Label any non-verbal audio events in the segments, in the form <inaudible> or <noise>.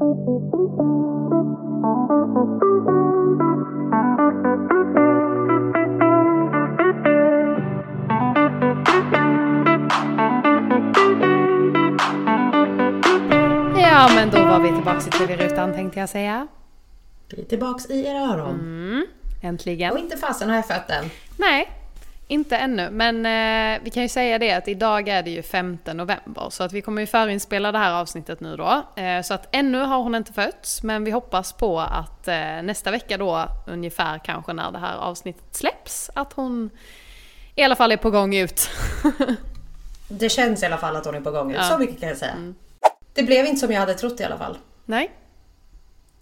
Ja, men då var vi tillbaka i tv-rutan tänkte jag säga. Vi är tillbaks i era öron. Mm, äntligen. Och inte fasen har jag fött än. Nej, inte ännu. Men eh, vi kan ju säga det att idag är det ju 5 november. Så att vi kommer ju förinspela det här avsnittet nu då. Eh, så att ännu har hon inte fötts. Men vi hoppas på att eh, nästa vecka då, ungefär kanske när det här avsnittet släpps, att hon i alla fall är på gång ut. <laughs> Det känns i alla fall att hon är på gång ut. Ja. Så mycket kan jag säga. Det blev inte som jag hade trott i alla fall. Nej?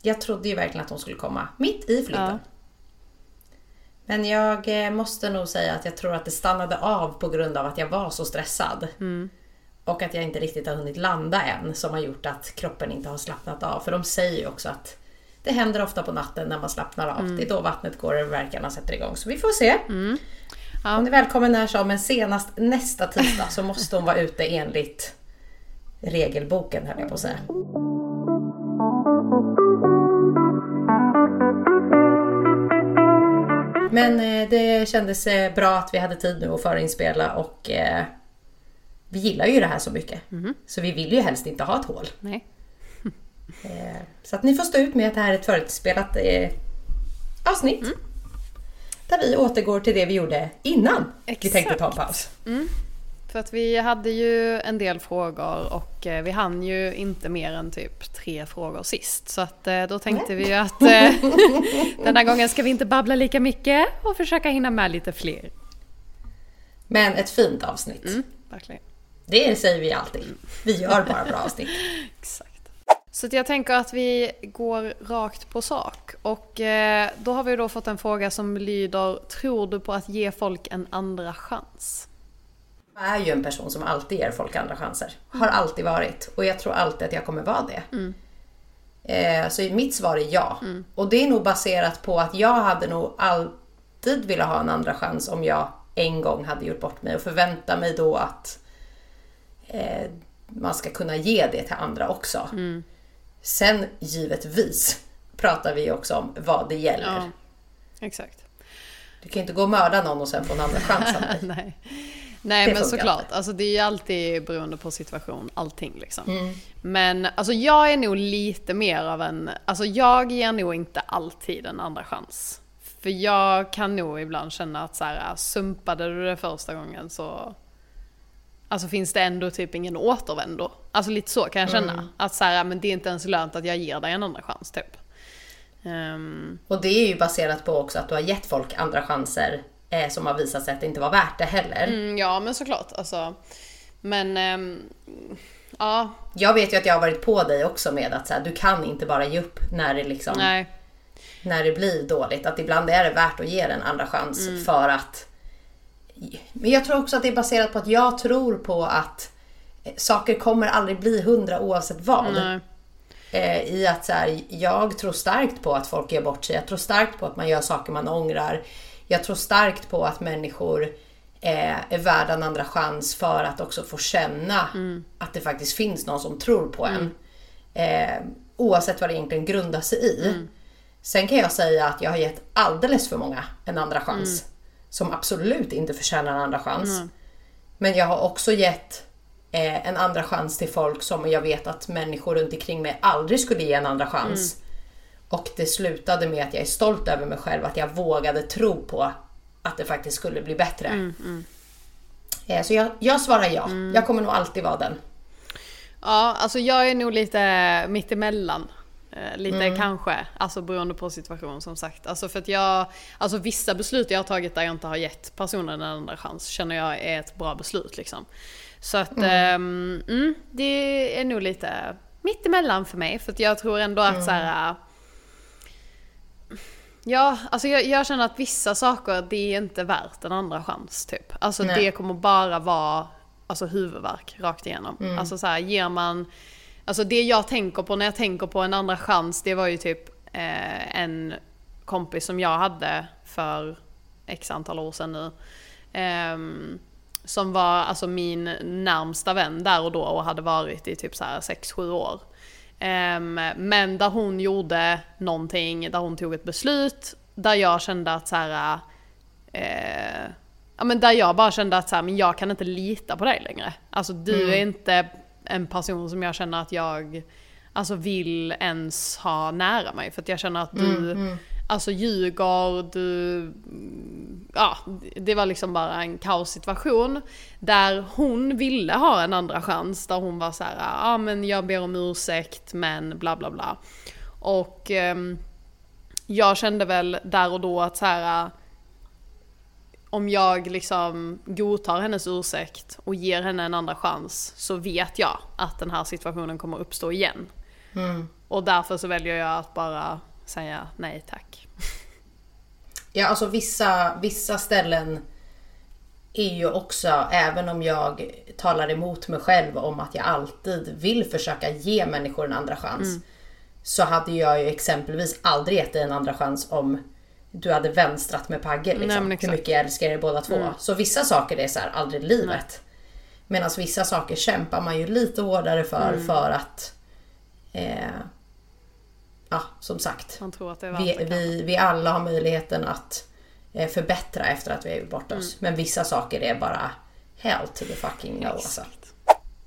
Jag trodde ju verkligen att hon skulle komma mitt i flytten. Ja. Men jag eh, måste nog säga att jag tror att det stannade av på grund av att jag var så stressad. Och att jag inte riktigt har hunnit landa än som har gjort att kroppen inte har slappnat av. För de säger ju också att det händer ofta på natten när man slappnar av. Det är då vattnet går över verkarna sätter igång. Så vi får se. Ja. Hon är välkommen när som, men senast nästa tisdag så måste hon vara ute enligt regelboken höll jag på att säga. Men eh, det kändes eh, bra att vi hade tid nu att förinspela och eh, vi gillar ju det här så mycket. Så vi vill ju helst inte ha ett hål. Nej. <laughs> Eh, så att ni får stå ut med att det här är ett förinspelat eh, avsnitt. Där vi återgår till det vi gjorde innan vi tänkte ta en paus. För att vi hade ju en del frågor och eh, vi hann ju inte mer än typ tre frågor sist. Så att eh, då tänkte vi ju att eh, <laughs> den här gången ska vi inte babbla lika mycket och försöka hinna med lite fler. Men ett fint avsnitt. Verkligen. Det säger vi alltid. Vi gör bara bra avsnitt. <laughs> Exakt. Så jag tänker att vi går rakt på sak. Och då har vi då fått en fråga som lyder Tror du på att ge folk en andra chans? Jag är ju en person som alltid ger folk andra chanser. Har alltid varit. Och jag tror alltid att jag kommer vara det. Eh, så mitt svar är ja. Och det är nog baserat på att jag hade nog alltid velat ha en andra chans om jag en gång hade gjort bort mig. Och förvänta mig då att eh, man ska kunna ge det till andra också. Sen givetvis pratar vi också om vad det gäller. Ja, exakt. Du kan inte gå och mörda någon och sen få en andra chans av mig. <laughs> Nej, Nej Det men såklart. inte. Alltså, det är ju alltid beroende på situation, allting liksom. Mm. Men alltså, jag är nog lite mer av en... Alltså jag ger nog inte alltid en andra chans. För jag kan nog ibland känna att så här, sumpade du det första gången så... Alltså finns det ändå typ ingen återvändo. Alltså lite så kan jag känna. Mm. Att så här, men det är inte ens lönt att jag ger dig en andra chans typ. Ehm, Och det är ju baserat på också att du har gett folk andra chanser eh, som har visat sig att det inte var värt det heller. mm, ja men såklart. Alltså, men... ehm, ja, Jag vet ju att jag har varit på dig också med att så här, du kan inte bara ge upp när det, liksom, nej. när det blir dåligt. Att ibland är det värt att ge den en andra chans för att... Men jag tror också att det är baserat på att jag tror på att eh, saker kommer aldrig bli hundra oavsett vad. Nej. Eh, I att så här, jag tror starkt på att folk gör bort sig. Jag tror starkt på att man gör saker man ångrar. Jag tror starkt på att människor eh, är värda en andra chans för att också få känna att det faktiskt finns någon som tror på en. Eh, oavsett vad det egentligen grundar sig i. Sen kan jag säga att jag har gett alldeles för många en andra chans. Som absolut inte förtjänar en andra chans. Men jag har också gett eh, en andra chans till folk som jag vet att människor runt omkring mig aldrig skulle ge en andra chans. Och det slutade med att jag är stolt över mig själv, att jag vågade tro på att det faktiskt skulle bli bättre. Eh, så jag, jag svarar ja. Jag kommer nog alltid vara den. Ja, alltså jag är nog lite mittemellan. Eh, lite Mm. kanske, alltså beroende på situation som sagt. Alltså för att jag, alltså vissa beslut jag har tagit där jag inte har gett personen en andra chans känner jag är ett bra beslut liksom. Så att mm. mm, det är nog lite mittemellan för mig. För att jag tror ändå att så här. Ja, alltså jag, jag känner att vissa saker det är inte värt en andra chans typ. Alltså Nej. det kommer bara vara alltså, huvudvärk rakt igenom. Alltså så här, ger man... Alltså det jag tänker på när jag tänker på en andra chans det var ju typ eh, en kompis som jag hade för x antal år sedan nu. Ehm, som var alltså min närmsta vän där och då och hade varit i typ så här 6-7 år. Men där hon gjorde någonting, där hon tog ett beslut, där jag kände att så här, eh, ja men där jag bara kände att så här, men jag kan inte lita på dig längre. Alltså du Mm. är inte en person som jag känner att jag alltså, vill ens ha nära mig. För att jag känner att du alltså ljuger, du... Ja, det var liksom bara en kaossituation. Där hon ville ha en andra chans, där hon var så här, ja ah, men jag ber om ursäkt men bla bla bla. Och ehm, jag kände väl där och då att så här om jag liksom godtar hennes ursäkt och ger henne en andra chans så vet jag att den här situationen kommer uppstå igen. Och därför så väljer jag att bara säga nej tack. Ja, alltså vissa, vissa ställen är ju också, även om jag talar emot mig själv om att jag alltid vill försöka ge människor en andra chans. Så hade jag ju exempelvis aldrig gett dig en andra chans om du hade vänstrat med Pagge. Nej, Liksom, men hur mycket jag älskar er båda två. Så vissa saker är så här, aldrig livet. Medan vissa saker kämpar man ju lite hårdare för, för att eh, Ja, som sagt. Vi, vi, vi alla har möjligheten att eh, förbättra efter att vi har gjort bort oss. Men vissa saker är bara hell to the fucking no. Alltså.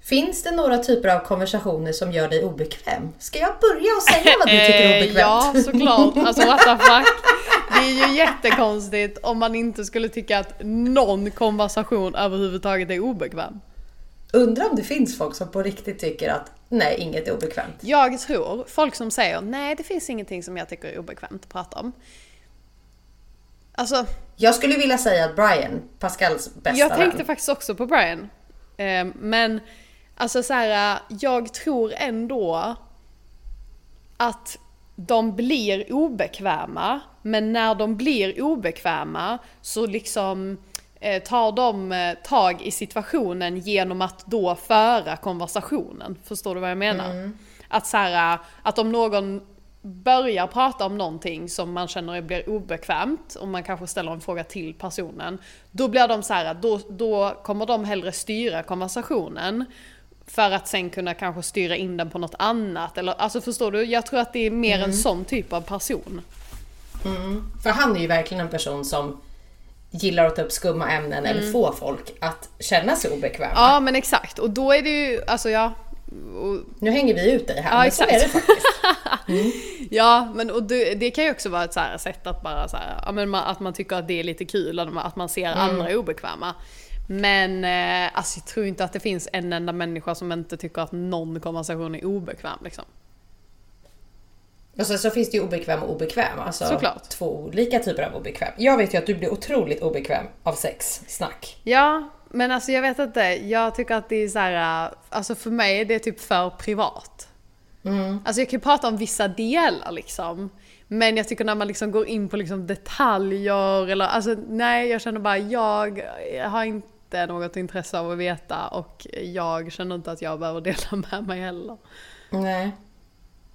Finns det några typer av konversationer som gör dig obekväm? Ska jag börja och säga vad du tycker är Eh, obekvämt? Ja, såklart. Alltså what the fuck. Det är ju jättekonstigt om man inte skulle tycka att någon konversation överhuvudtaget är obekväm. Undrar om det finns folk som på riktigt tycker att nej, inget är obekvämt. Jag tror, folk som säger nej det finns ingenting som jag tycker är obekvämt att prata om. Alltså, Jag skulle vilja säga att Brian, Pascals bästa jag tänkte vän, faktiskt också på Brian. Eh, men alltså så här, jag tror ändå att de blir obekväma, men när de blir obekväma så liksom tar de eh, tag i situationen genom att då föra konversationen. Förstår du vad jag menar? Att så här, att om någon börjar prata om någonting som man känner blir obekvämt och man kanske ställer en fråga till personen. Då blir de så här, då, då kommer de hellre styra konversationen för att sen kunna kanske styra in den på något annat. Eller, alltså förstår du? Jag tror att det är mer en sån typ av person. för han är ju verkligen en person som gillar att ta upp skumma ämnen Mm. eller få folk att känna sig obekväma. Ja men exakt, och då är det ju, alltså ja. Och, Nu hänger vi ut dig här, Ja, men exakt. så är det faktiskt. <laughs> ja men och det, det kan ju också vara ett så här sätt att bara så här, ja, men man, att man tycker att det är lite kul, att man, ser andra obekväma. Men eh, alltså, jag tror inte att det finns en enda människa som inte tycker att någon konversation är obekväm. Liksom. Och sen så finns det ju obekväm och obekväm. Alltså Såklart. två olika typer av obekväm. Jag vet ju att du blir otroligt obekväm av sex, snack. Ja, men alltså jag vet inte. Jag tycker att det är så här, äh, alltså för mig är det typ för privat. Alltså jag kan ju prata om vissa delar liksom. Men jag tycker när man liksom går in på liksom detaljer eller alltså nej jag känner bara jag har inte något intresse av att veta och jag känner inte att jag behöver dela <laughs> med mig heller. Nej.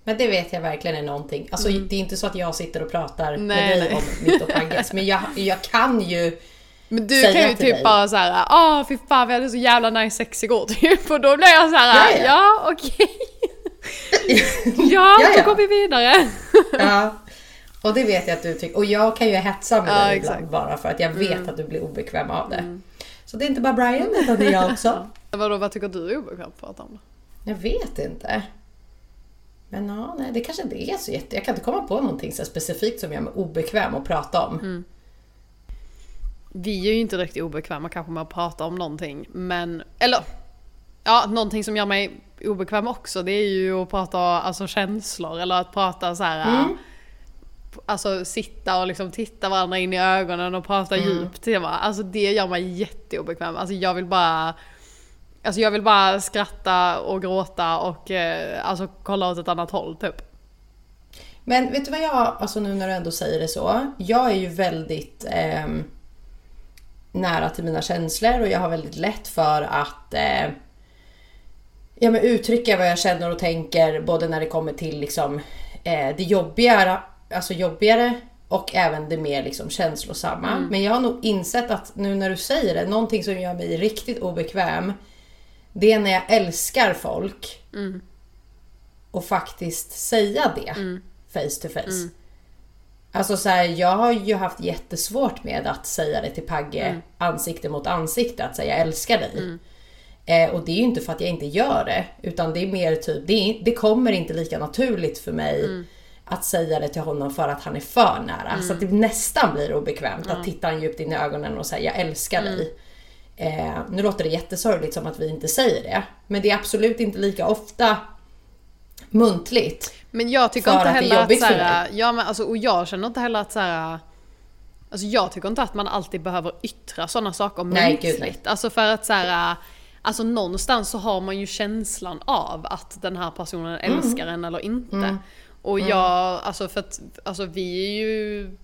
Men det vet jag verkligen är någonting. Alltså det är inte så att jag sitter och pratar Mm. Nej, med dig nej. om Pagges. Men jag, jag kan ju... Men du kan ju typ dig. bara såhär, ah fy fan vi hade så jävla nice sex igår <laughs> typ. Och då blir jag såhär, Ja, ja, ja. okej. <laughs> ja, Ja, då går vi vidare. <laughs> Ja. Och det vet jag att du tycker. Och jag kan ju hetsa med Ja, dig exakt. Mm. ibland bara för att jag vet att du blir obekväm av det. Så det är inte bara Brian utan det är jag också. Vadå, vad tycker du är obekvämt att prata om? Jag vet inte. Men ja, nej, det kanske inte är så jätte... Jag kan inte komma på någonting så specifikt som gör mig obekväm att prata om. Mm. Vi är ju inte riktigt obekväma kanske med att prata om någonting, men... Eller... Ja, någonting som gör mig obekväm också, det är ju att prata alltså, känslor eller att prata så här. Alltså sitta och liksom titta varandra in i ögonen och prata djupt. Det, var, alltså, det gör mig jätteobekväm. Alltså jag vill bara... Alltså jag vill bara skratta och gråta och eh, alltså kolla åt ett annat håll typ. Men vet du vad jag, alltså nu när du ändå säger det så. Jag är ju väldigt ehm, nära till mina känslor och jag har väldigt lätt för att eh, ja, men uttrycka vad jag känner och tänker både när det kommer till liksom, eh, det jobbigare, alltså jobbigare och även det mer liksom känslosamma. Men jag har nog insett att nu när du säger det, någonting som gör mig riktigt obekväm det är när jag älskar folk och faktiskt säga det face to face. Alltså så här, jag har ju haft jättesvårt med att säga det till Pagge ansikte mot ansikte, att säga jag älskar dig. Eh, och det är ju inte för att jag inte gör det, utan det är mer typ, det, är, det kommer inte lika naturligt för mig att säga det till honom för att han är för nära. Så att det nästan blir obekvämt att titta han djupt in i ögonen och säga jag älskar dig. Eh, nu låter det jättesorgligt som att vi inte säger det, men det är absolut inte lika ofta muntligt. Men jag tycker inte att heller att för såhär, ja men alltså, och jag känner inte heller att såhär, alltså jag tycker inte att man alltid behöver yttra sådana saker Nej, muntligt. gud, nej. Alltså för att såhär, alltså någonstans så har man ju känslan av att den här personen Mm. älskar en eller inte. Och jag, alltså för att, alltså vi är ju,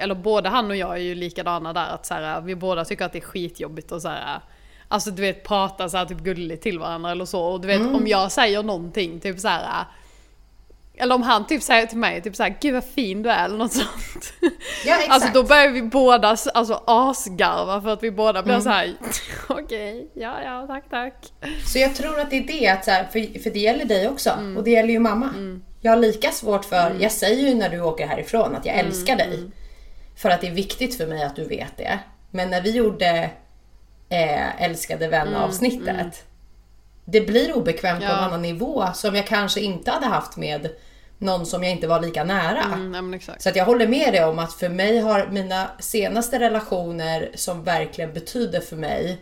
eller både han och jag är ju likadana där att såhär, vi båda tycker att det är skitjobbigt och såhär Alltså du vet prata så här typ gulligt till varandra eller så och du vet Mm. om jag säger någonting typ så här. Eller om han typ säger till mig typ såhär, gud vad fin du är eller något sånt. Ja, exakt. <laughs> Alltså då börjar vi båda alltså, asgarva för att vi båda Mm. blir så här. <laughs> okej, ja ja tack tack. Så jag tror att det är det, att så här, för, för det gäller dig också Mm. och det gäller ju mamma. Jag har lika svårt för, jag säger ju när du åker härifrån att jag Mm, älskar dig. För att det är viktigt för mig att du vet det. Men när vi gjorde eh, älskade vän avsnittet. Det blir obekvämt på Mm, Ja. en annan nivå som jag kanske inte hade haft med någon som jag inte var lika nära. Mm. Så att jag håller med dig om att för mig har mina senaste relationer som verkligen betyder för mig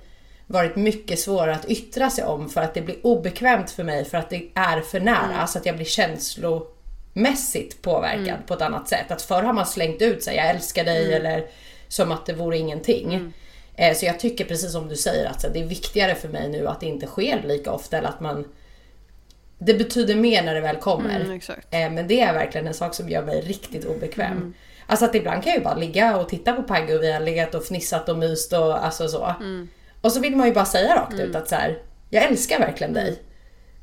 varit mycket svåra att yttra sig om för att det blir obekvämt för mig för att det är för nära så att jag blir känslomässigt påverkad på ett annat sätt. Att förr har man slängt ut sig, jag älskar dig eller som att det vore ingenting. Eh, Så jag tycker precis som du säger att så det är viktigare för mig nu att det inte sker lika ofta eller att man det betyder mer när det väl kommer. Mm. Eh, Men det är verkligen en sak som gör mig riktigt obekväm. Alltså att ibland kan jag ju bara ligga och titta på Pagge och vi har legat och fnissat och myst och alltså så. Och så vill man ju bara säga rakt ut att så här, jag älskar verkligen dig.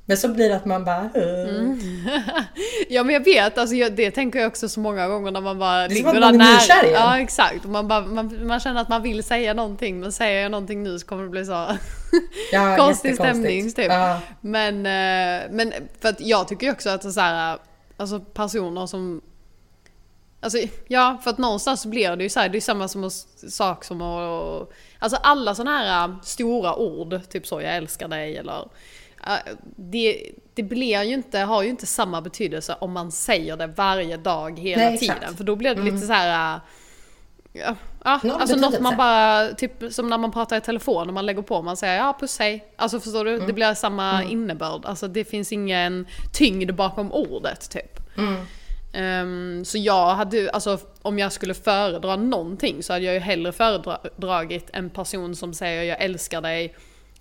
Men så blir det att man bara... "Åh." <laughs> Ja men jag vet, alltså, jag, det tänker jag också så många gånger när man bara är som ligger där nära. Ja exakt, man, bara, man, man känner att man vill säga någonting men säger jag någonting nu så kommer det bli så <laughs> Ja, konstig stämning typ. Ja. Men, eh, men för att jag tycker också att så här, alltså personer som Alltså ja, för att någonstans blir det ju så här, det är samma som sak som att... Alltså alla sådana här äh, stora ord, typ så jag älskar dig eller... äh, Det, det blir ju inte, har ju inte samma betydelse om man säger det varje dag hela Nej, exakt. tiden. För då blir det lite så här... äh, Ja, ja alltså något betydelse. man bara, typ som när man pratar i telefon och man lägger på, man säger ja puss hej. Alltså förstår du? Det blir samma innebörd. Alltså det finns ingen tyngd bakom ordet typ. Ehm, så jag hade, alltså om jag skulle föredra någonting så hade jag ju hellre föredragit en person som säger jag älskar dig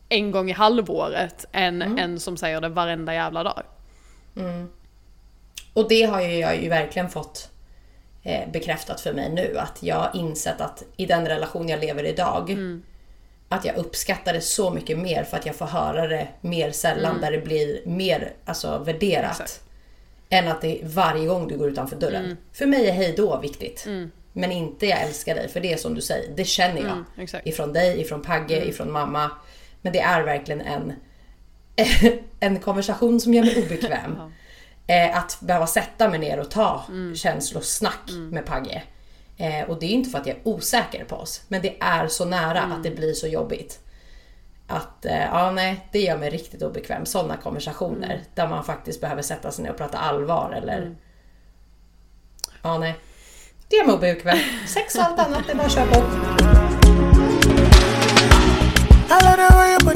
en gång i halvåret än en som säger det varenda jävla dag. Och det har ju jag ju verkligen fått eh, bekräftat för mig nu. Att jag har insett att i den relation jag lever idag. Att jag uppskattar det så mycket mer för att jag får höra det mer sällan. Där det blir mer alltså, värderat. Exakt. Än att det är varje gång du går utanför dörren. För mig är hej då viktigt. Men inte jag älskar dig. För det är som du säger, det känner jag. exakt. Ifrån dig, ifrån Pagge, ifrån mamma. Men det är verkligen en, <laughs> en konversation som gör mig obekväm. <laughs> Eh, att behöva sätta mig ner och ta känslosnack med Pagge. Eh, och det är inte för att jag är osäker på oss. Men det är så nära att det blir så jobbigt. Att, eh, ja nej, det gör mig riktigt obekväm. Sådana konversationer där man faktiskt behöver sätta sig ner och prata allvar eller... Ja nej. Det gör mig obekväm. Sex och allt annat, det är bara att köra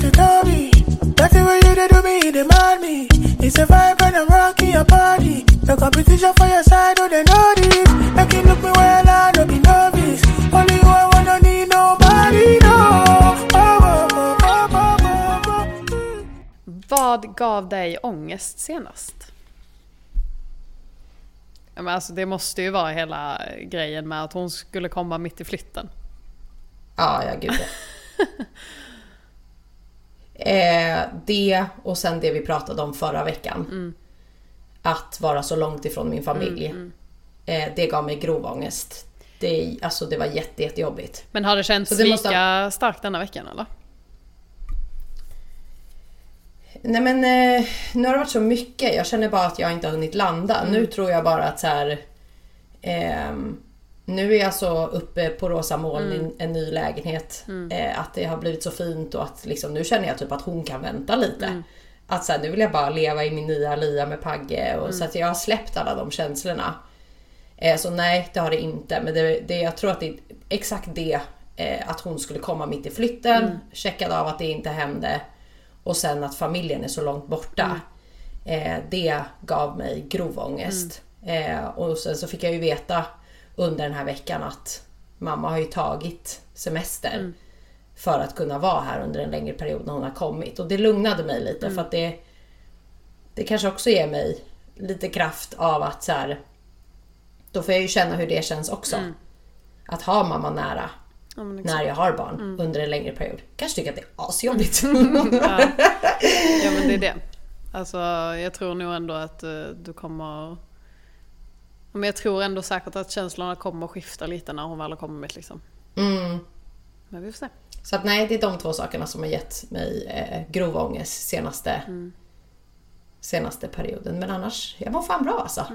it me. That's the way you do me, you demand me. It's a vibe when I'm rocking your body. The competition for your side, oh they know this. Make you look me well, I don't be novice. Only you, Vad gav dig ångest senast? Ja, men alltså det måste ju vara hela grejen med att hon skulle komma mitt i flytten. Ja, ja gud <laughs> eh, Det och sen det vi pratade om förra veckan. Att vara så långt ifrån min familj. Eh, det gav mig grov ångest. Det, alltså, det var jätte, jättejobbigt. Men har det känts det lika måste starkt denna veckan eller? Nej men eh, nu har det varit så mycket. Jag känner bara att jag inte har hunnit landa. Nu tror jag bara att så här. ehm, nu är jag så uppe på rosa moln i en ny lägenhet. Eh, att det har blivit så fint och att liksom, nu känner jag typ att hon kan vänta lite. Att så här, nu vill jag bara leva i min nya lia med Pagge. Och, Så att jag har släppt alla de känslorna. Eh, så nej, det har det inte. Men det, det, jag tror att det är exakt det. Eh, att hon skulle komma mitt i flytten, checkade av att det inte hände. Och sen att familjen är så långt borta. Eh, det gav mig grov ångest. Eh, och sen så fick jag ju veta under den här veckan att mamma har ju tagit semester. För att kunna vara här under en längre period när hon har kommit. Och det lugnade mig lite för att det, det kanske också ger mig lite kraft av att så här, då får jag ju känna hur det känns också. Att ha mamma nära Ja, när jag har barn under en längre period. Kanske tycker att det är asjobbigt. <laughs> Ja. ja men det är det. Alltså jag tror nog ändå att eh, du kommer... Men jag tror ändå säkert att känslorna kommer skifta lite när hon väl har kommit liksom. Mm. Men vi får se. Så att nej, det är de två sakerna som har gett mig eh, grov ångest senaste, senaste perioden. Men annars, jag mår fan bra alltså.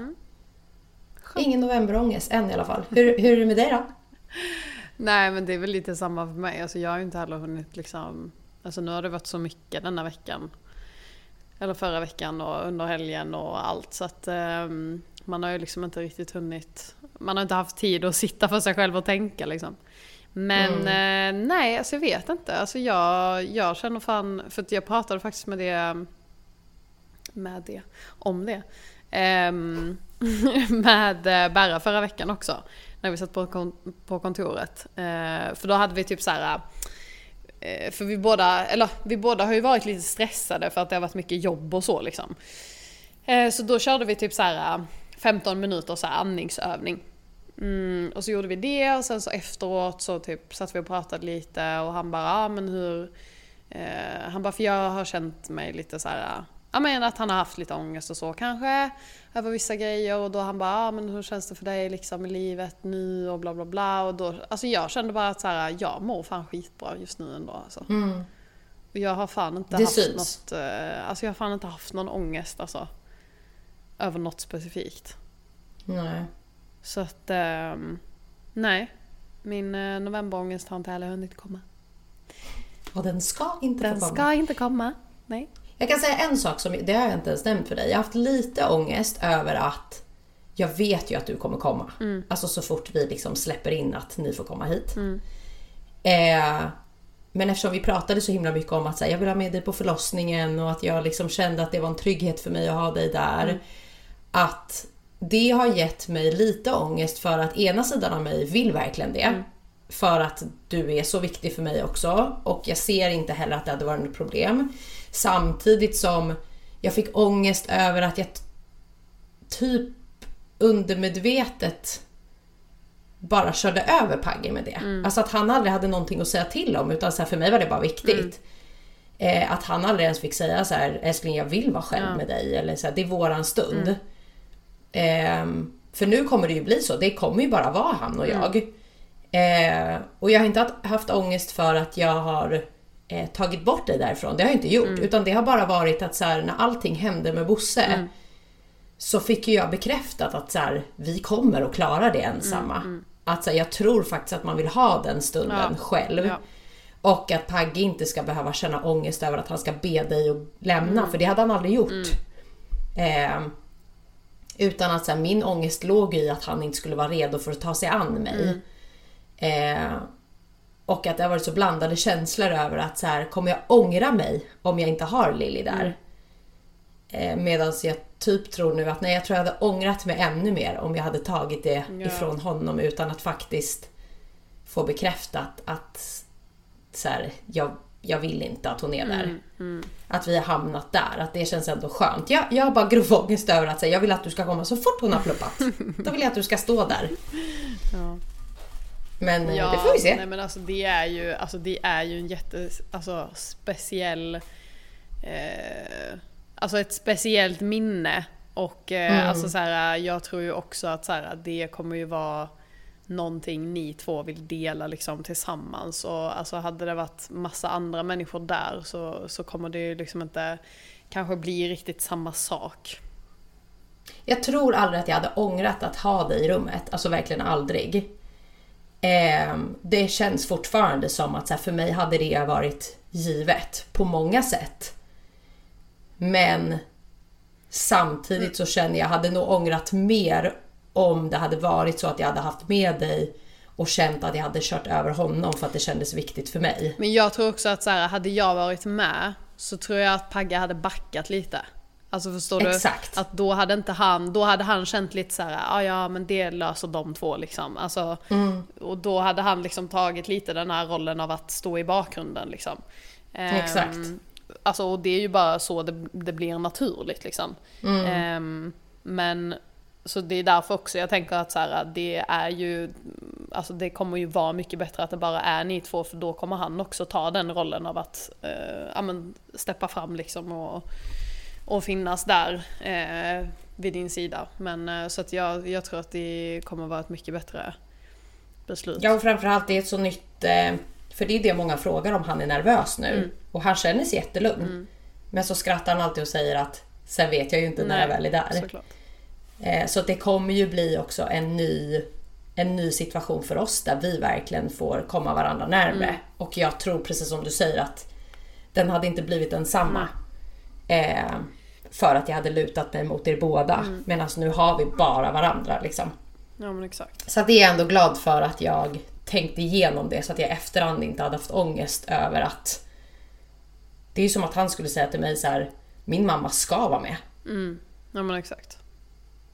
Ingen novemberångest än i alla fall. Hur, hur är det med dig då? <laughs> Nej men det är väl lite samma för mig. Alltså jag har ju inte heller hunnit liksom... Alltså nu har det varit så mycket denna veckan. Eller förra veckan och under helgen och allt. Så att ehm, man har ju liksom inte riktigt hunnit... Man har inte haft tid att sitta för sig själv och tänka liksom. Men eh, nej, alltså jag vet inte. Alltså jag, jag känner fan... För att jag pratade faktiskt med det... Med det. Om det. Ehm, <laughs> med eh, Berra förra veckan också. När vi satt på, kon- på kontoret. Eh, för då hade vi typ så här. eh, För vi båda, eller vi båda har ju varit lite stressade för att det har varit mycket jobb och så liksom. Eh, Så då körde vi typ så här eh, 15 minuter så här andningsövning. Mm, och så gjorde vi det och sen så efteråt så typ satt vi och pratade lite och han bara, ah, men hur... Eh, han bara, för jag har känt mig lite så här. Ja men att han har haft lite ångest och så kanske. Över vissa grejer och då han bara, ah, men hur känns det för dig liksom i livet nu och bla bla bla. Och då, alltså jag kände bara att så här, jag mår fan skitbra just nu ändå alltså. Och jag har fan inte Det haft syns. något, eh, alltså jag har fan inte haft någon ångest alltså. Över något specifikt. Nej. Så att, ehm, nej. Min eh, novemberångest har inte heller hunnit komma. Och den ska inte Den komma. ska inte komma. Nej. Jag kan säga en sak som, det har jag inte ens nämnt för dig. Jag har haft lite ångest över att jag vet ju att du kommer komma. Alltså så fort vi liksom släpper in att ni får komma hit. Eh, men eftersom vi pratade så himla mycket om att här, jag vill ha med dig på förlossningen och att jag liksom kände att det var en trygghet för mig att ha dig där. Att det har gett mig lite ångest för att ena sidan av mig vill verkligen det. För att du är så viktig för mig också och jag ser inte heller att det hade varit något problem. Samtidigt som jag fick ångest över att jag typ undermedvetet bara körde över Pagge med det. Alltså att han aldrig hade någonting att säga till om utan så här, för mig var det bara viktigt. Eh, att han aldrig ens fick säga så här, älskling jag vill vara själv med dig eller så här, det är våran stund. Ehm, för nu kommer det ju bli så, det kommer ju bara vara han och jag. Eh, och jag har inte haft ångest för att jag har eh, tagit bort dig därifrån, det har jag inte gjort. Utan det har bara varit att så här, när allting hände med Bosse så fick ju jag bekräftat att så här, vi kommer att klara det ensamma. Att så här, jag tror faktiskt att man vill ha den stunden Ja. själv. Ja. Och att Pagge inte ska behöva känna ångest över att han ska be dig att lämna, för det hade han aldrig gjort. Eh, utan att så här, min ångest låg i att han inte skulle vara redo för att ta sig an mig. Eh, och att det har varit så blandade känslor över att så här, kommer jag ångra mig om jag inte har Lilly där? Eh, Medan jag typ tror nu att nej, jag tror jag hade ångrat mig ännu mer om jag hade tagit det Ja. ifrån honom utan att faktiskt få bekräftat att så här, jag, jag vill inte att hon är där. Att vi har hamnat där, att det känns ändå skönt. Jag, jag har bara grov ångest över att säga, jag vill att du ska komma så fort hon har pluppat. <laughs> Då vill jag att du ska stå där. Ja. Men eh, det får vi se. Nej men alltså det är ju, alltså, det är ju en jätte, alltså, speciell, eh, alltså ett speciellt minne. Och eh, Mm. alltså så här, jag tror ju också att så här, det kommer ju vara någonting ni två vill dela liksom tillsammans. Och alltså hade det varit massa andra människor där så, så kommer det ju liksom inte kanske bli riktigt samma sak. Jag tror aldrig att jag hade ångrat att ha dig i rummet. Alltså verkligen aldrig. Eh, det känns fortfarande som att så här, för mig hade det varit givet på många sätt. Men samtidigt så känner jag, hade nog ångrat mer om det hade varit så att jag hade haft med dig och känt att jag hade kört över honom för att det kändes viktigt för mig. Men jag tror också att så här, hade jag varit med så tror jag att Pagge hade backat lite. Alltså förstår Exakt. du? Att då hade inte han, då hade han känt lite så här, ah, ja men det löser de två liksom. Alltså, Och då hade han liksom tagit lite den här rollen av att stå i bakgrunden liksom. Ehm, Exakt. Alltså och det är ju bara så det, det blir naturligt liksom. Ehm, men så det är därför också jag tänker att så här, det är ju, alltså det kommer ju vara mycket bättre att det bara är ni två för då kommer han också ta den rollen av att eh, ja, men, steppa fram liksom och, och finnas där eh, vid din sida. Men eh, så att jag, jag tror att det kommer vara ett mycket bättre beslut. Ja och framförallt det är ett så nytt, eh, för det är det många frågar om han är nervös nu. Mm. Och han känner sig jättelugn. Men så skrattar han alltid och säger att sen vet jag ju inte när jag väl är där. Eh, Så det kommer ju bli också en ny, en ny situation för oss där vi verkligen får komma varandra närmre. Mm. Och jag tror precis som du säger att den hade inte blivit densamma. Eh, för att jag hade lutat mig mot er båda. Mm. Medan nu har vi bara varandra liksom. Ja men exakt. Så att det är jag ändå glad för att jag tänkte igenom det så att jag efterhand inte hade haft ångest över att... Det är ju som att han skulle säga till mig så här: min mamma ska vara med. Ja men exakt.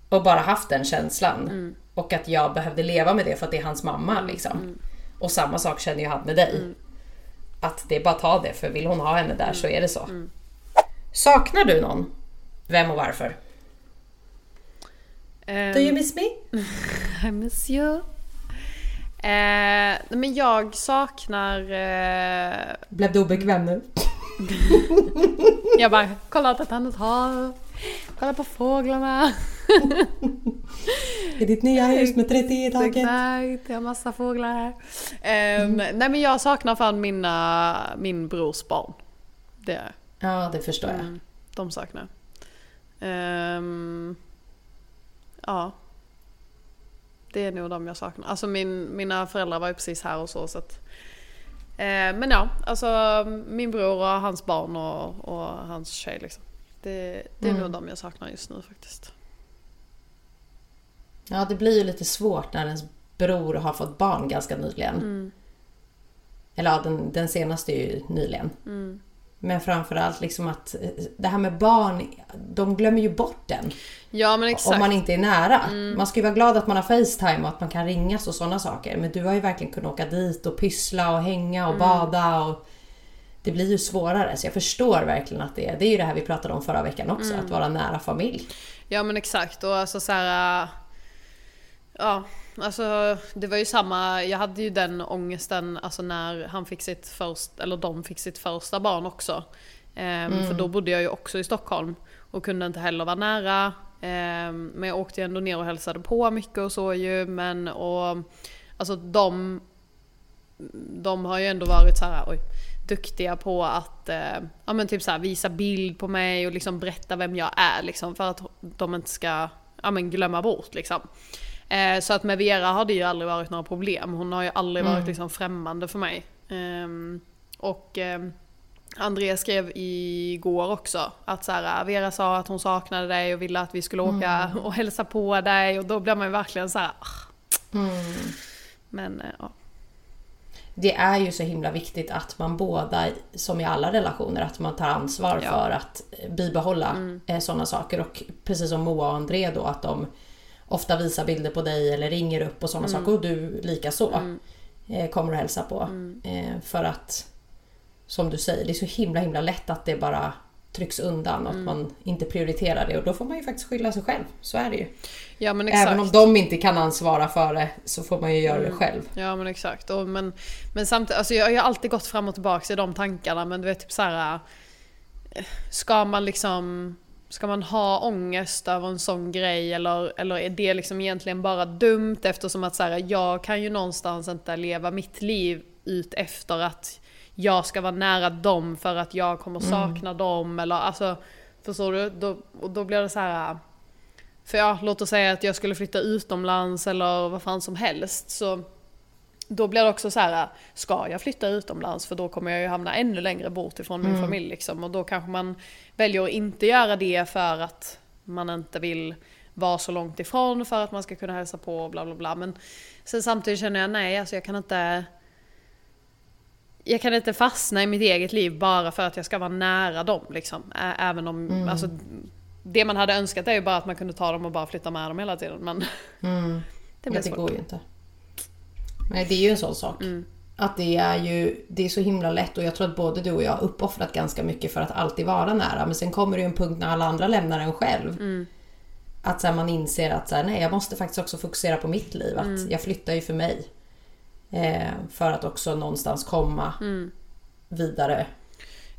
Och bara haft den känslan. Och att jag behövde leva med det för att det är hans mamma liksom. Och samma sak känner jag han med dig. Att det är bara att ta det för vill hon ha henne där så är det så. Saknar du någon? Vem och varför? Ehm, Do you miss me? <laughs> I miss you. Eh, men jag saknar... Eh, Blev du obekväm nu? <laughs> jag bara, kolla åt ett annat håll. Kolla på fåglarna. <laughs> I ditt nya hus med 30 i taket. Exakt, jag har massa fåglar här. Ehm, Nej men jag saknar fan mina, min brors barn. Det, Ja, det förstår jag. mm, de saknar Ehm, Ja. Det är nog de jag saknar. Alltså min, mina föräldrar var ju precis här och så. så att, eh, men ja, alltså min bror och hans barn och, och hans tjej liksom. Det, det är Mm. nog de jag saknar just nu faktiskt. Ja, det blir ju lite svårt när ens bror har fått barn ganska nyligen. Mm. Eller ja, den, den senaste är ju nyligen. Mm. Men framförallt liksom att eh, det här med barn, de glömmer ju bort den. Ja men exakt. Mm. Om man inte är nära. Man ska ju vara glad att man har Facetime och att man kan ringas och sådana saker. Men du har ju verkligen kunnat åka dit och pyssla och hänga och Mm. bada. Och det blir ju svårare. Så jag förstår verkligen att det är, det är ju det här vi pratade om förra veckan också. Mm. Att vara nära familj. Ja men exakt och alltså så här. Ja, alltså det var ju samma, jag hade ju den ångesten alltså när han fick sitt första, eller de fick sitt första barn också. Ehm, För då bodde jag ju också i Stockholm och kunde inte heller vara nära. Ehm, men jag åkte ju ändå ner och hälsade på mycket och så ju. Men och, alltså de, de har ju ändå varit så här, oj, duktiga på att eh, ja, men typ så här, visa bild på mig och liksom berätta vem jag är liksom, för att de inte ska ja, men glömma bort. Liksom. Eh, så att med Vera har det ju aldrig varit några problem. Hon har ju aldrig varit liksom, främmande för mig. Ehm, och ehm, Andrea skrev igår också att så här, Vera sa att hon saknade dig och ville att vi skulle åka och hälsa på dig och då blir man ju verkligen så här. "Ah." Men eh, ja. Det är ju så himla viktigt att man båda, som i alla relationer, att man tar ansvar Ja. för att bibehålla mm. sådana saker. Och precis som Moa och André då, att de ofta visar bilder på dig eller ringer upp och sådana saker. Och du lika så eh, kommer och hälsa på. Eh, för att, som du säger, det är så himla himla lätt att det bara trycks undan och att man inte prioriterar det. Och då får man ju faktiskt skylla sig själv. Så är det ju. ja men exakt. Även om de inte kan ansvara för det så får man ju göra det själv. Ja men exakt. Och men, men samtidigt, alltså jag, jag har alltid gått fram och tillbaka i de tankarna men du vet typ så här. eh, Ska man liksom Ska man ha ångest över en sån grej eller, eller är det liksom egentligen bara dumt eftersom att så här, jag kan ju någonstans inte leva mitt liv ut efter att jag ska vara nära dem för att jag kommer sakna dem eller alltså Förstår du? Då, och då blir det så här. För ja, låt oss säga att jag skulle flytta utomlands eller vad fan som helst. Så då blir det också så här, ska jag flytta utomlands för då kommer jag ju hamna ännu längre bort ifrån min familj liksom. Och då kanske man väljer att inte göra det för att man inte vill vara så långt ifrån för att man ska kunna hälsa på och bla bla bla. Men sen samtidigt känner jag nej, alltså jag kan inte jag kan inte fastna i mitt eget liv bara för att jag ska vara nära dem. Liksom. Ä- Även om, Mm. alltså, det man hade önskat är ju bara att man kunde ta dem och bara flytta med dem hela tiden. Men <laughs> det Men blir det svårt. går ju inte. Nej, det är ju en sån sak. Att det är ju det är så himla lätt och jag tror att både du och jag har uppoffrat ganska mycket för att alltid vara nära. Men sen kommer det ju en punkt när alla andra lämnar en själv. Att så här, man inser att så här, nej, jag måste faktiskt också fokusera på mitt liv. Att jag flyttar ju för mig. Eh, för att också någonstans komma vidare.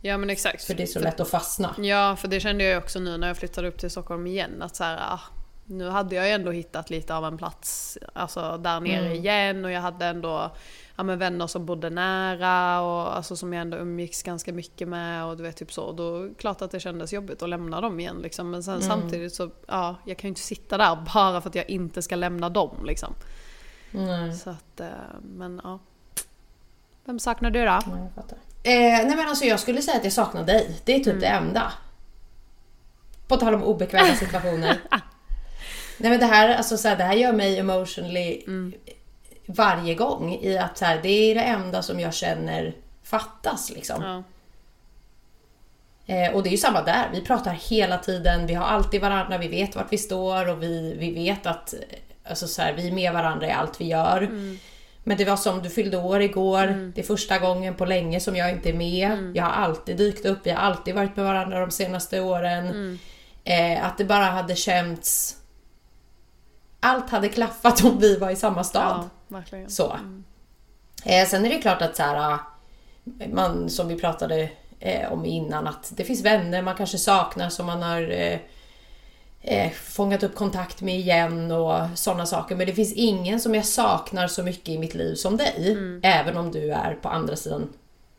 Ja men exakt. För det är så lätt att fastna. Ja, för det kände jag också nu när jag flyttade upp till Stockholm igen. Att så här, ah, nu hade jag ju ändå hittat lite av en plats alltså, där nere igen och jag hade ändå ja, men vänner som bodde nära och alltså, som jag ändå umgicks ganska mycket med och du vet typ så. Och då klart att det kändes jobbigt att lämna dem igen liksom. Men sen samtidigt så, ja, jag kan ju inte sitta där <laughs> bara för att jag inte ska lämna dem liksom. Nej. Så att, eh, men ja. Vem saknar du då? Eh, nej men alltså jag skulle säga att jag saknar dig. Det är typ det enda. På tal om obekväma <laughs> situationer. Nej men det här, alltså, så här, det här gör mig emotionally varje gång. I att så här, det är det enda som jag känner fattas liksom. Ja. Eh, och det är ju samma där. Vi pratar hela tiden, vi har alltid varandra, vi vet vart vi står och vi, vi vet att eh, alltså så här, vi är med varandra i allt vi gör. Men det var som du fyllde år igår, det är första gången på länge som jag inte är med. Jag har alltid dykt upp, vi har alltid varit med varandra de senaste åren. Eh, att det bara hade känts... Allt hade klaffat om vi var i samma stad. ja. Så. Eh, sen är det klart att så här, ah, man, som vi pratade eh, om innan, att det finns vänner man kanske saknar som man har eh, eh, fångat upp kontakt med igen och sådana saker. Men det finns ingen som jag saknar så mycket i mitt liv som dig. Även om du är på andra sidan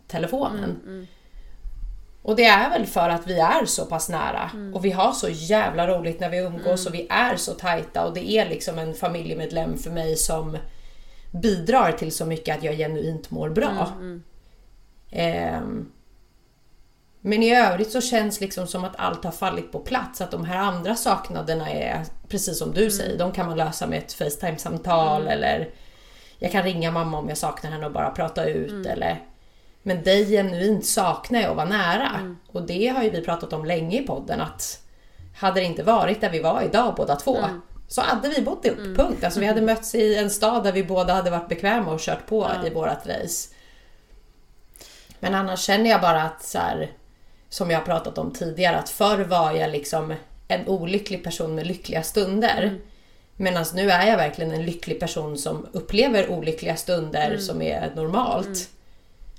telefonen. Och det är väl för att vi är så pass nära. Och vi har så jävla roligt när vi umgås och vi är så tajta. Och det är liksom en familjemedlem för mig som bidrar till så mycket att jag genuint mår bra. Ehm, men i övrigt så känns liksom som att allt har fallit på plats. Att de här andra saknaderna är precis som du säger, de kan man lösa med ett Facetime-samtal eller jag kan ringa mamma om jag saknar henne och bara prata ut eller men dig genuint saknar jag att vara nära. Och det har ju vi pratat om länge i podden att hade det inte varit där vi var idag båda två så hade vi bott ihop, punkt. Alltså vi hade mötts i en stad där vi båda hade varit bekväma och kört på i vårat race. Men annars känner jag bara att så här, som jag har pratat om tidigare, att förr var jag liksom en olycklig person med lyckliga stunder. Medan nu är jag verkligen en lycklig person som upplever olyckliga stunder som är normalt.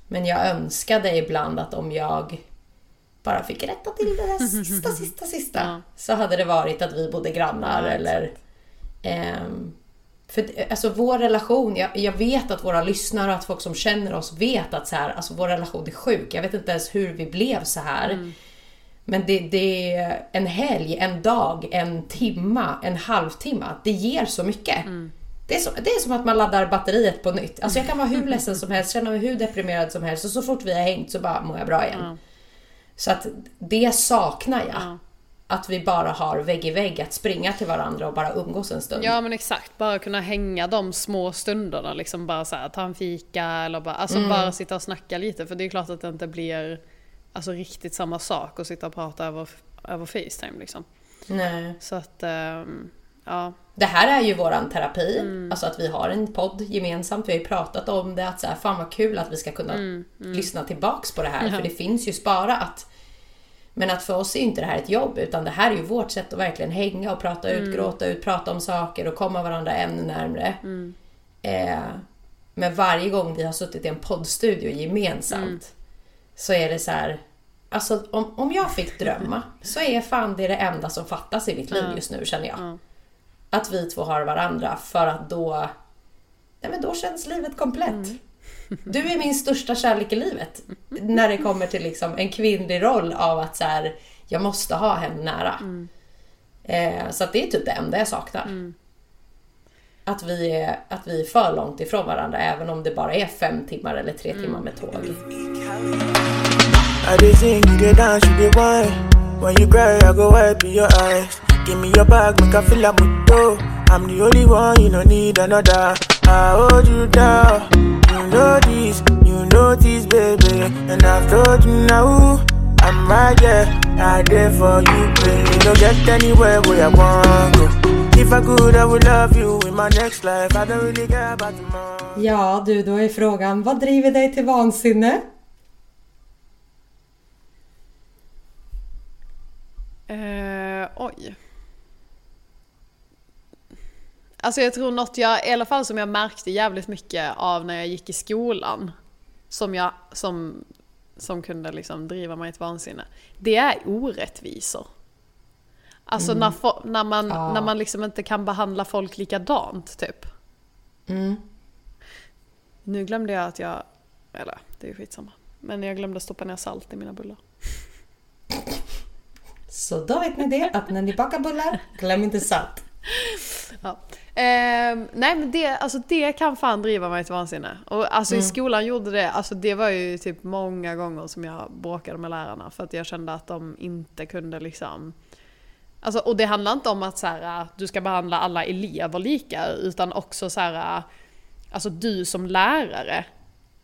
Men jag önskade ibland att om jag bara fick rätta till det där <laughs> sista, sista, sista. Ja. Så hade det varit att vi bodde grannar Ja, eller... ehm, för alltså vår relation, jag, jag vet att våra lyssnare och att folk som känner oss vet att så här, alltså vår relation är sjuk. Jag vet inte ens hur vi blev så här. Men det, det är en helg, en dag, en timma, en halvtimme. Det ger så mycket. Det, är så, det är som att man laddar batteriet på nytt. Alltså jag kan vara hur ledsen som helst, känna mig hur deprimerad som helst och så fort vi har hängt så bara mår jag bra igen. Ja. Så att det saknar jag. Ja. Att vi bara har vägg i vägg att springa till varandra och bara umgås en stund. Ja men exakt, bara kunna hänga de små stunderna liksom bara så här, ta en fika eller bara, alltså Mm. bara sitta och snacka lite för det är klart att det inte blir alltså riktigt samma sak att sitta och prata över, över Facetime liksom. Nej. Så att, ehm, ja. Det här är ju våran terapi, Mm. alltså att vi har en podd gemensamt. Vi har ju pratat om det, att så här, fan vad kul att vi ska kunna Mm, lyssna tillbaks på det här, Ja. för det finns ju sparat. Men att för oss är inte det här ett jobb, utan det här är ju vårt sätt att verkligen hänga och prata Mm. ut, gråta ut, prata om saker och komma varandra ännu närmre. Mm. Eh, men varje gång vi har suttit i en poddstudio gemensamt Mm. så är det så här. Alltså om, om jag fick drömma <laughs> så är fan det det enda som fattas i mitt liv just nu känner jag. Att vi två har varandra för att då, nej men då känns livet komplett. Mm. <laughs> Du är min största kärlek i livet. När det kommer till liksom en kvinnlig roll av att så här, Jag måste ha henne nära. Eh, så att det är typ det enda jag saknar. Att, vi är, att vi är för långt ifrån varandra även om det bara är fem timmar eller tre timmar med tåg. I dey you dey dance, you dey whine. When you cry, I go wipe your eyes. Give me your bag, make I feel like muto. I'm the only one, you don't need another. I hold you down. You know this, you know this, baby. And I've told you now, I'm right there. I there for you, baby. Don't get anywhere where I want go. If I could, I would love you in my next life. I don't really care about tomorrow. Ja du, då är frågan, vad driver dig till vansinne? Eh, oj. Alltså jag tror något jag, i alla fall som jag märkte jävligt mycket av när jag gick i skolan. Som jag, som, som kunde liksom driva mig till vansinne. Det är orättvisor. Alltså när, fo- när, man, Ja. när man liksom inte kan behandla folk likadant typ. Mm. Nu glömde jag att jag, eller det är ju skitsamma. Men jag glömde stoppa ner salt i mina bullar. Så då vet ni det, att när ni bakar bullar, glöm inte salt. Ja. Ehm, nej men det, alltså det kan fan driva mig till vansinne. Och alltså i skolan gjorde det, alltså det var ju typ många gånger som jag bråkade med lärarna för att jag kände att de inte kunde liksom Alltså, och det handlar inte om att så här, du ska behandla alla elever lika utan också så här, alltså du som lärare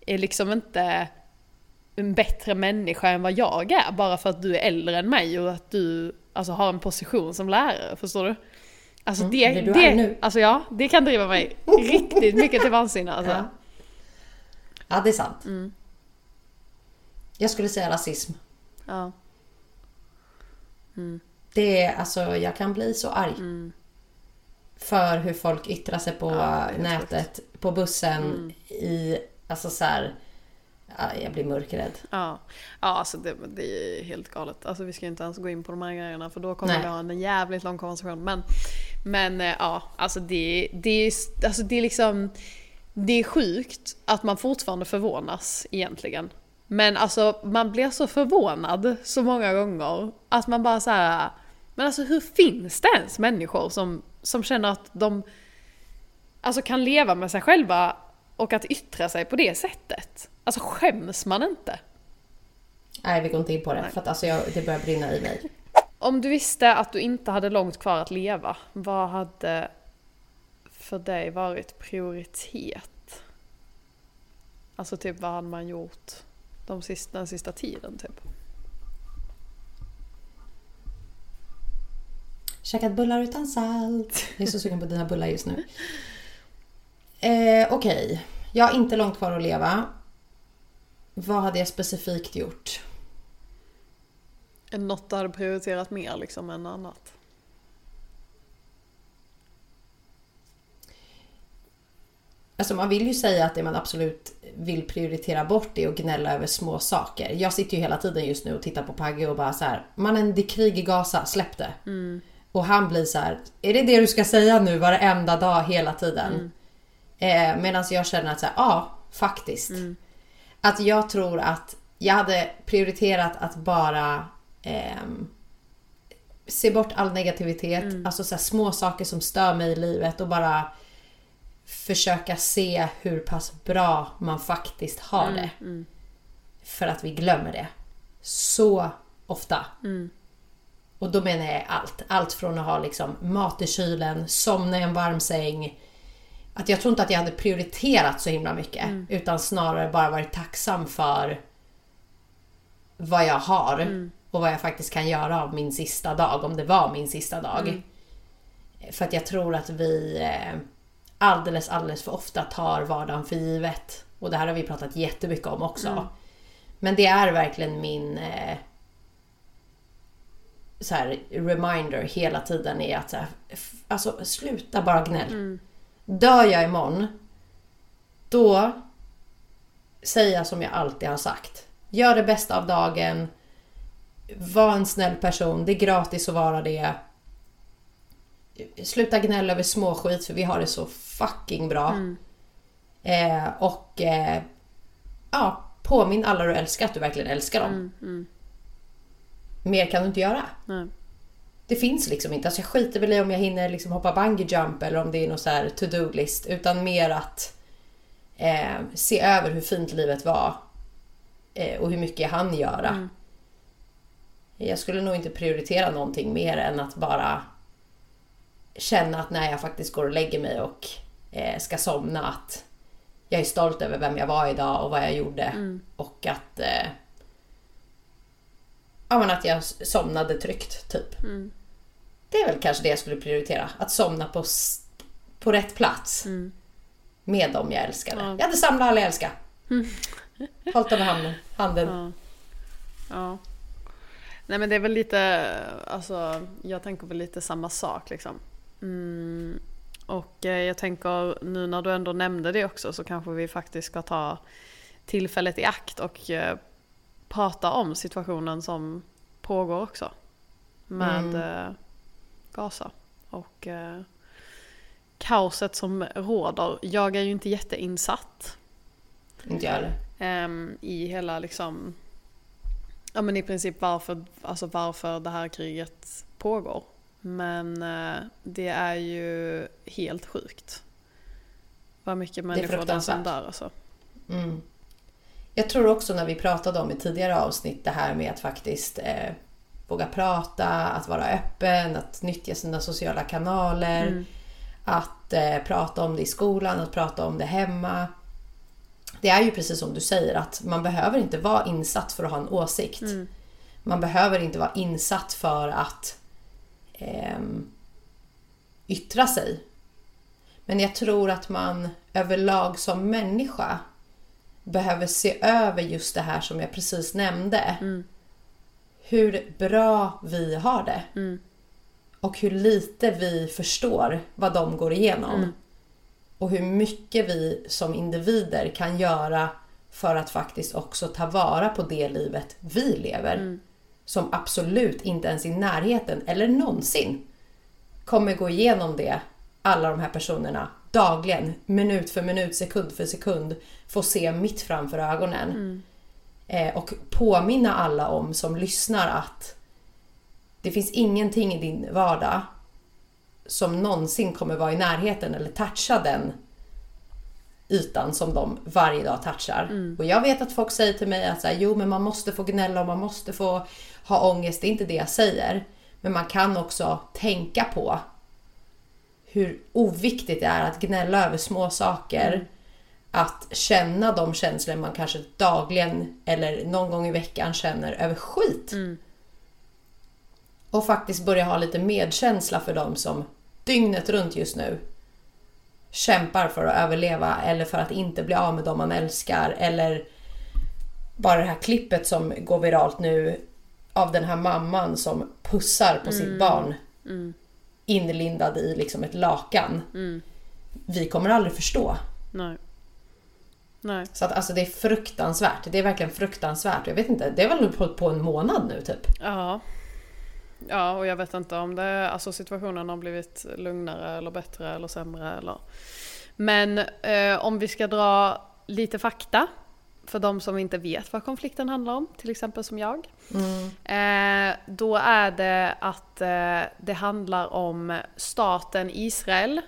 är liksom inte en bättre människa än vad jag är bara för att du är äldre än mig och att du alltså, har en position som lärare, förstår du? Alltså det, det du det, nu. alltså ja, det kan driva mig riktigt mycket till vansinne alltså. <laughs> Ja. Ja, det är sant. Jag skulle säga rasism. Ja. Det är, alltså, jag kan bli så arg. För hur folk yttrar sig på Ja, det nätet, på bussen, i, alltså så här, ja, jag blir mörkrädd. Ja, ja alltså det, det är helt galet. Alltså vi ska ju inte ens gå in på de här grejerna för då kommer Nej. vi ha en jävligt lång konversation. Men, men eh, ja, alltså det, det, är, alltså det är liksom... Det är sjukt att man fortfarande förvånas egentligen. Men alltså man blir så förvånad så många gånger att man bara så här. Men alltså hur finns det ens människor som, som känner att de alltså kan leva med sig själva och att yttra sig på det sättet? Alltså skäms man inte? Nej, vi går inte in på det. Nej. För att alltså, jag, det börjar brinna i mig. Om du visste att du inte hade långt kvar att leva, vad hade för dig varit prioritet? Alltså typ vad hade man gjort de sista, den sista tiden typ? Käkat bullar utan salt. Jag är så sugen på dina bullar just nu. <laughs> Eh, Okej, jag har inte långt kvar att leva. Vad hade jag specifikt gjort? Något du hade prioriterat mer liksom än annat? Alltså man vill ju säga att det man absolut vill prioritera bort är att gnälla över små saker. Jag sitter ju hela tiden just nu och tittar på Pagge och bara så här, mannen det är krig i Gaza, släpp det. Och han blir så här, är det det du ska säga nu varenda dag hela tiden? Eh, Medan jag känner att så ja, faktiskt. Att jag tror att jag hade prioriterat att bara ehm, se bort all negativitet, alltså så små saker som stör mig i livet och bara försöka se hur pass bra man faktiskt har det. För att vi glömmer det. Så ofta. Och då menar jag allt. Allt från att ha liksom mat i kylen, somna i en varm säng. Att jag tror inte att jag hade prioriterat så himla mycket. Utan snarare bara varit tacksam för vad jag har. Och vad jag faktiskt kan göra av min sista dag. Om det var min sista dag. För att jag tror att vi eh, alldeles, alldeles för ofta tar vardagen för givet. Och det här har vi pratat jättemycket om också. Men det är verkligen min eh, så här, reminder hela tiden är att så här, alltså, sluta bara gnäll. Dör jag imorgon, då säger jag som jag alltid har sagt. Gör det bästa av dagen. Var en snäll person. Det är gratis att vara det. Sluta gnälla över småskit för vi har det så fucking bra. Eh, och eh, ja, påminn alla du älskar att du verkligen älskar dem. mer kan du inte göra. Nej. Det finns liksom inte. Alltså jag skiter väl i om jag hinner liksom hoppa bungee jump eller om det är någon så här to-do-list. Utan mer att eh, se över hur fint livet var eh, och hur mycket jag hann göra. Mm. Jag skulle nog inte prioritera någonting mer än att bara känna att när jag faktiskt går och lägger mig och eh, ska somna att jag är stolt över vem jag var idag och vad jag gjorde. Mm. Och att eh, ja, men att jag somnade tryggt, typ. Mm. Det är väl kanske det jag skulle prioritera. Att somna på, på rätt plats. Mm. Med dem jag älskade. Ja. Jag hade samlat alla jag älskade. Hållit över handen. handen. Ja. ja. Nej men det är väl lite, alltså jag tänker väl lite samma sak liksom. Mm. Och eh, jag tänker nu när du ändå nämnde det också så kanske vi faktiskt ska ta tillfället i akt och eh, prata om situationen som pågår också. Med Mm. eh, Gaza. Och eh, kaoset som råder. Jag är ju inte jätteinsatt Inte jag. Ehm, i hela liksom, ja men i princip varför, alltså varför det här kriget pågår. Men eh, det är ju helt sjukt. Vad mycket människor det är som dör alltså. Mm. Jag tror också när vi pratade om i tidigare avsnitt det här med att faktiskt eh, våga prata, att vara öppen, att nyttja sina sociala kanaler. Mm. Att eh, prata om det i skolan, att prata om det hemma. Det är ju precis som du säger att man behöver inte vara insatt för att ha en åsikt. Mm. Man behöver inte vara insatt för att ehm, yttra sig. Men jag tror att man överlag som människa behöver se över just det här som jag precis nämnde. Mm. Hur bra vi har det. Mm. Och hur lite vi förstår vad de går igenom. Och hur mycket vi som individer kan göra för att faktiskt också ta vara på det livet vi lever. Mm. Som absolut inte ens i närheten eller någonsin kommer gå igenom det alla de här personerna dagligen, minut för minut, sekund för sekund få se mitt framför ögonen. Mm. Eh, och påminna alla om som lyssnar att det finns ingenting i din vardag som någonsin kommer vara i närheten eller toucha den ytan som de varje dag touchar. Mm. Och jag vet att folk säger till mig att så här, jo men man måste få gnälla och man måste få ha ångest. Det är inte det jag säger. Men man kan också tänka på hur oviktigt det är att gnälla över små saker. Mm. Att känna de känslor man kanske dagligen eller någon gång i veckan känner över skit. Mm. Och faktiskt börja ha lite medkänsla för dem som dygnet runt just nu kämpar för att överleva eller för att inte bli av med dem man älskar. Eller bara det här klippet som går viralt nu av den här mamman som pussar på sitt barn Mm. inlindad i liksom ett lakan. Mm. Vi kommer aldrig förstå. Nej. Nej. Så att alltså det är fruktansvärt. Det är verkligen fruktansvärt. Jag vet inte, det har väl hållit på en månad nu typ. Ja. Ja, och jag vet inte om det, alltså situationen har blivit lugnare eller bättre eller sämre eller... Men eh, om vi ska dra lite fakta för de som inte vet vad konflikten handlar om, till exempel som jag. Eh, då är det att eh, det handlar om staten Israel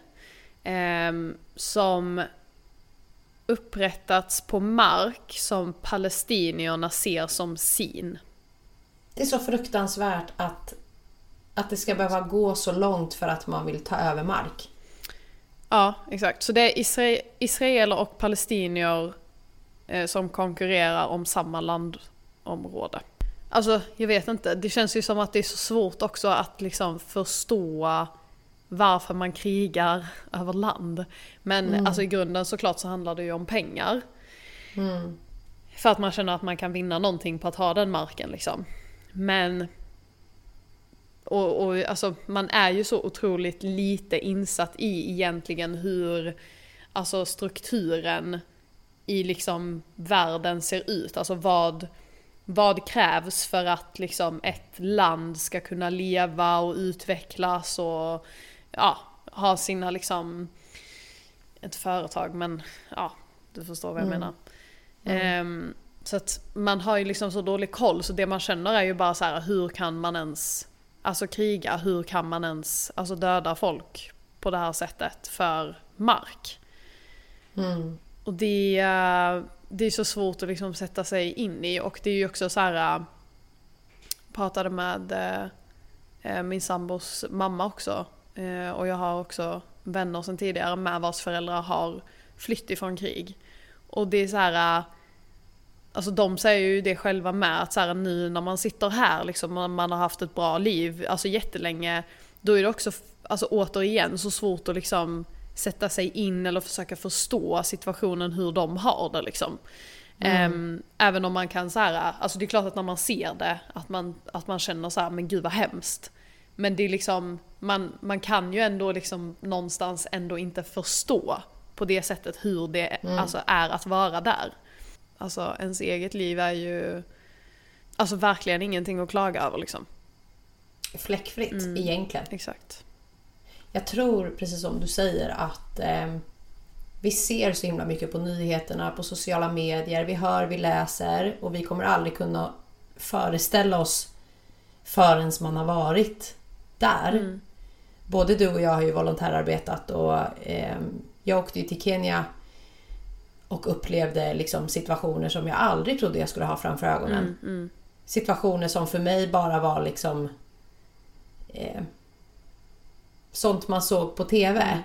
eh, som upprättats på mark som palestinierna ser som sin. Det är så fruktansvärt att, att det ska behöva gå så långt för att man vill ta över mark. Ja, exakt. Så det är isra- israeler och palestinier eh, som konkurrerar om samma landområde. Alltså, jag vet inte. Det känns ju som att det är så svårt också att liksom förstå varför man krigar <laughs> över land. Men alltså i grunden såklart så handlar det ju om pengar. För att man känner att man kan vinna någonting på att ha den marken liksom. Men och, och alltså, man är ju så otroligt lite insatt i egentligen hur alltså, strukturen i liksom världen ser ut. Alltså vad, vad krävs för att liksom ett land ska kunna leva och utvecklas och ja, ha sina liksom, ett företag men ja, du förstår vad jag menar. Ehm, Så att man har ju liksom så dålig koll så det man känner är ju bara så här hur kan man ens alltså kriga, hur kan man ens alltså döda folk på det här sättet för mark? Mm. Och det, eh, det är så svårt att liksom sätta sig in i och det är ju också så här. eh, Pratade med eh, min sambos mamma också. Och jag har också vänner sedan tidigare med vars föräldrar har flytt ifrån krig. Och det är så här. Alltså de säger ju det själva med att så här, nu när man sitter här liksom och man har haft ett bra liv, alltså jättelänge. Då är det också, alltså återigen så svårt att liksom sätta sig in eller försöka förstå situationen hur de har det liksom. Ehm, även om man kan så här, alltså det är klart att när man ser det, att man, att man känner så här, men gud vad hemskt. Men det är liksom, man, man kan ju ändå liksom någonstans ändå inte förstå på det sättet hur det alltså, är att vara där. Alltså ens eget liv är ju alltså verkligen ingenting att klaga över liksom. Fläckfritt Mm. egentligen. Exakt. Jag tror, precis som du säger, att eh, vi ser så himla mycket på nyheterna, på sociala medier. Vi hör, vi läser och vi kommer aldrig kunna föreställa oss förrän man har varit där. Mm. Både du och jag har ju volontärarbetat och eh, jag åkte ju till Kenya och upplevde liksom situationer som jag aldrig trodde jag skulle ha framför ögonen. Mm, mm, Situationer som för mig bara var liksom eh, sånt man såg på TV. Mm.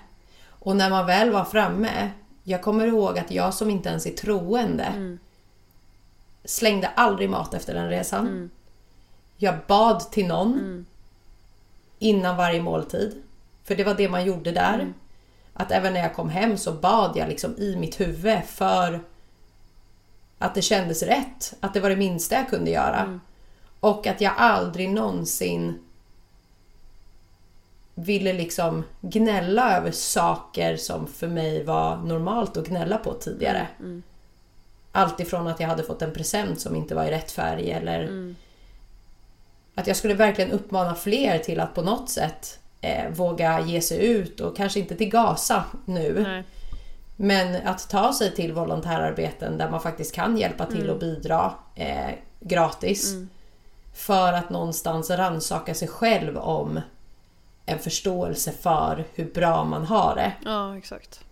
Och när man väl var framme, jag kommer ihåg att jag som inte ens är troende Mm. slängde aldrig mat efter den resan. Mm. Jag bad till någon Mm. innan varje måltid. För det var det man gjorde där. Mm. Att även när jag kom hem så bad jag liksom i mitt huvud för att det kändes rätt. Att det var det minsta jag kunde göra. Mm. Och att jag aldrig någonsin ville liksom gnälla över saker som för mig var normalt att gnälla på tidigare. Mm. Allt ifrån att jag hade fått en present som inte var i rätt färg eller Mm. att jag skulle verkligen uppmana fler till att på något sätt eh, våga ge sig ut och kanske inte till Gaza nu. Nej. Men att ta sig till volontärarbeten där man faktiskt kan hjälpa till och bidra eh, gratis. Mm. För att någonstans rannsaka sig själv om en förståelse för hur bra man har det. Ja, exakt.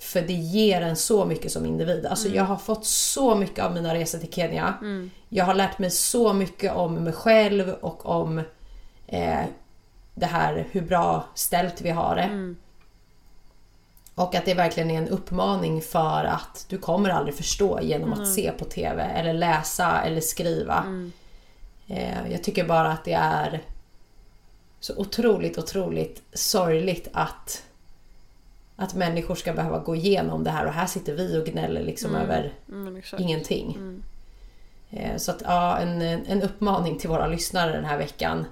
För det ger en så mycket som individ. Alltså jag har fått så mycket av mina resor till Kenya. Mm. Jag har lärt mig så mycket om mig själv och om eh, det här hur bra ställt vi har det. Mm. Och att det verkligen är en uppmaning för att du kommer aldrig förstå genom att se på TV eller läsa eller skriva. Eh, jag tycker bara att det är så otroligt, otroligt sorgligt att att människor ska behöva gå igenom det här och här sitter vi och gnäller liksom över Mm, ingenting. Mm. Eh, Så att ja, en, en uppmaning till våra lyssnare den här veckan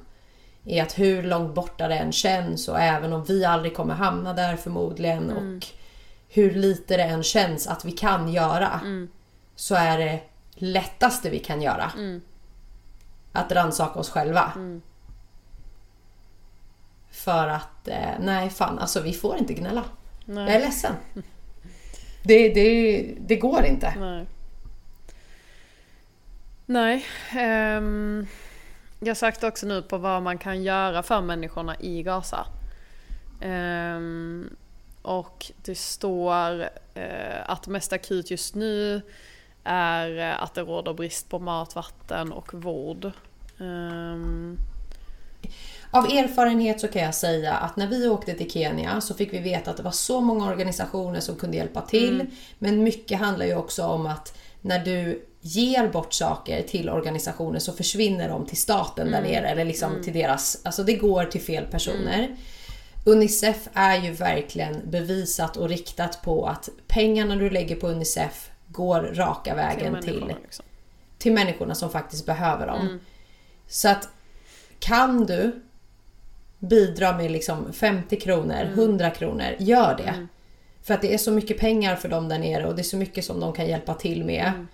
är att hur långt borta det än känns och även om vi aldrig kommer hamna där förmodligen och hur lite det än känns att vi kan göra så är det lättaste vi kan göra att rannsaka oss själva. För att, eh, nej fan alltså vi får inte gnälla. Nej. Jag är ledsen. Det, det, det går inte. Nej. Nej. ehm, jag sökte också nu på vad man kan göra för människorna i Gaza. Ehm, och det står eh, att mest akut just nu är eh, att det råder brist på mat, vatten och vård. Ehm, Av erfarenhet så kan jag säga att när vi åkte till Kenya så fick vi veta att det var så många organisationer som kunde hjälpa till. Men mycket handlar ju också om att när du ger bort saker till organisationer så försvinner de till staten där nere. Eller liksom till deras, alltså det går till fel personer. Unicef är ju verkligen bevisat och riktat på att pengarna du lägger på Unicef går raka vägen till, människorna, liksom. till människorna som faktiskt behöver dem. Så att kan du bidra med liksom 50 kronor, 100 kronor, gör det. För att det är så mycket pengar för dem där nere och det är så mycket som de kan hjälpa till med.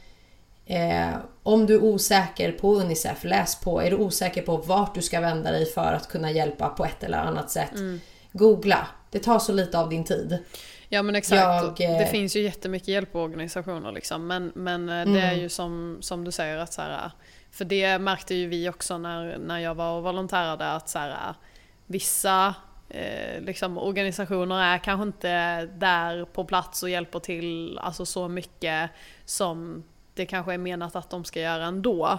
Eh, om du är osäker på Unicef, läs på. Är du osäker på vart du ska vända dig för att kunna hjälpa på ett eller annat sätt, googla. Det tar så lite av din tid. Ja men exakt. Jag, eh, Det finns ju jättemycket hjälporganisationer liksom. Men, men eh, det är ju som, som du säger att så här, För det märkte ju vi också när, när jag var och volontärade att så här, vissa eh, liksom, organisationer är kanske inte där på plats och hjälper till alltså, så mycket som det kanske är menat att de ska göra ändå.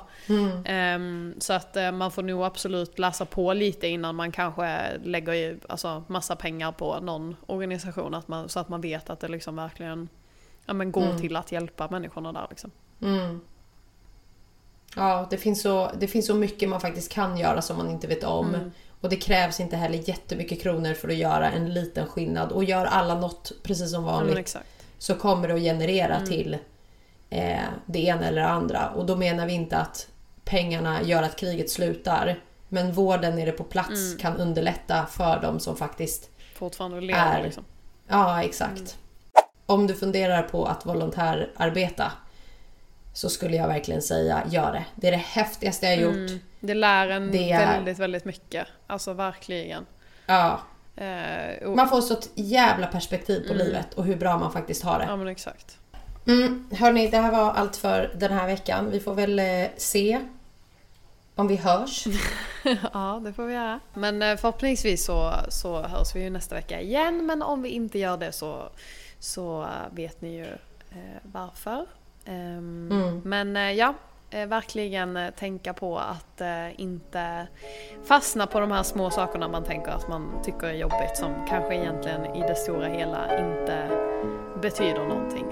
Ehm, så att eh, man får nog absolut läsa på lite innan man kanske lägger i, alltså, massa pengar på någon organisation. Att man, så att man vet att det liksom verkligen ja, men går till att hjälpa människorna där. Liksom. Mm. Ja, det finns, så, det finns så mycket man faktiskt kan göra som man inte vet om. Mm. Och det krävs inte heller jättemycket kronor för att göra en liten skillnad. Och gör alla något precis som Ja, vanligt exakt. så kommer det att generera Mm. till eh, det ena eller det andra. Och då menar vi inte att pengarna gör att kriget slutar. Men vården nere på plats Mm. kan underlätta för dem som faktiskt... Fortfarande lever Är- liksom. Ja, exakt. Mm. Om du funderar på att volontärarbeta så skulle jag verkligen säga gör det. Det är det häftigaste jag gjort. Mm. Det lär en Det är- väldigt, väldigt mycket. Alltså verkligen. Ja, Eh, och, man får så ett jävla perspektiv på Mm. livet och hur bra man faktiskt har det. ja men exakt. Mm, hörni, det här var allt för den här veckan. Vi får väl eh, se om vi hörs. <laughs> ja, det får vi göra. Men eh, förhoppningsvis så, så hörs vi ju nästa vecka igen. Men om vi inte gör det så, så eh, vet ni ju varför. Ehm, Mm. Men ja, verkligen tänka på att inte fastna på de här små sakerna man tänker att man tycker är jobbigt som kanske egentligen i det stora hela inte betyder någonting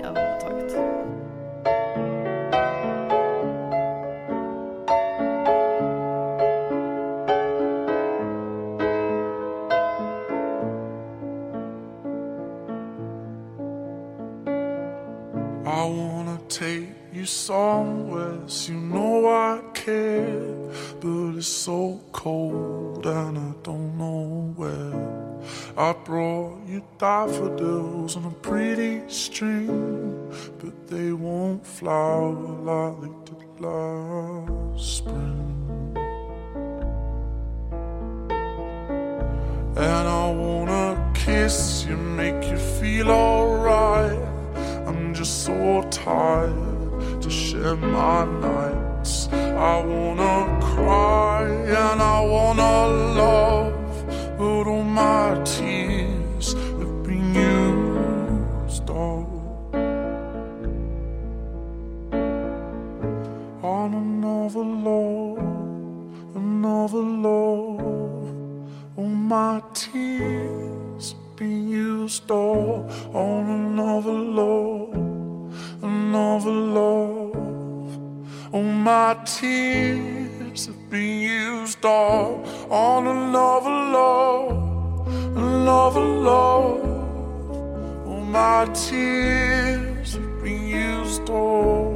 I brought you daffodils on a pretty on another love, another love. All my tears have been used all.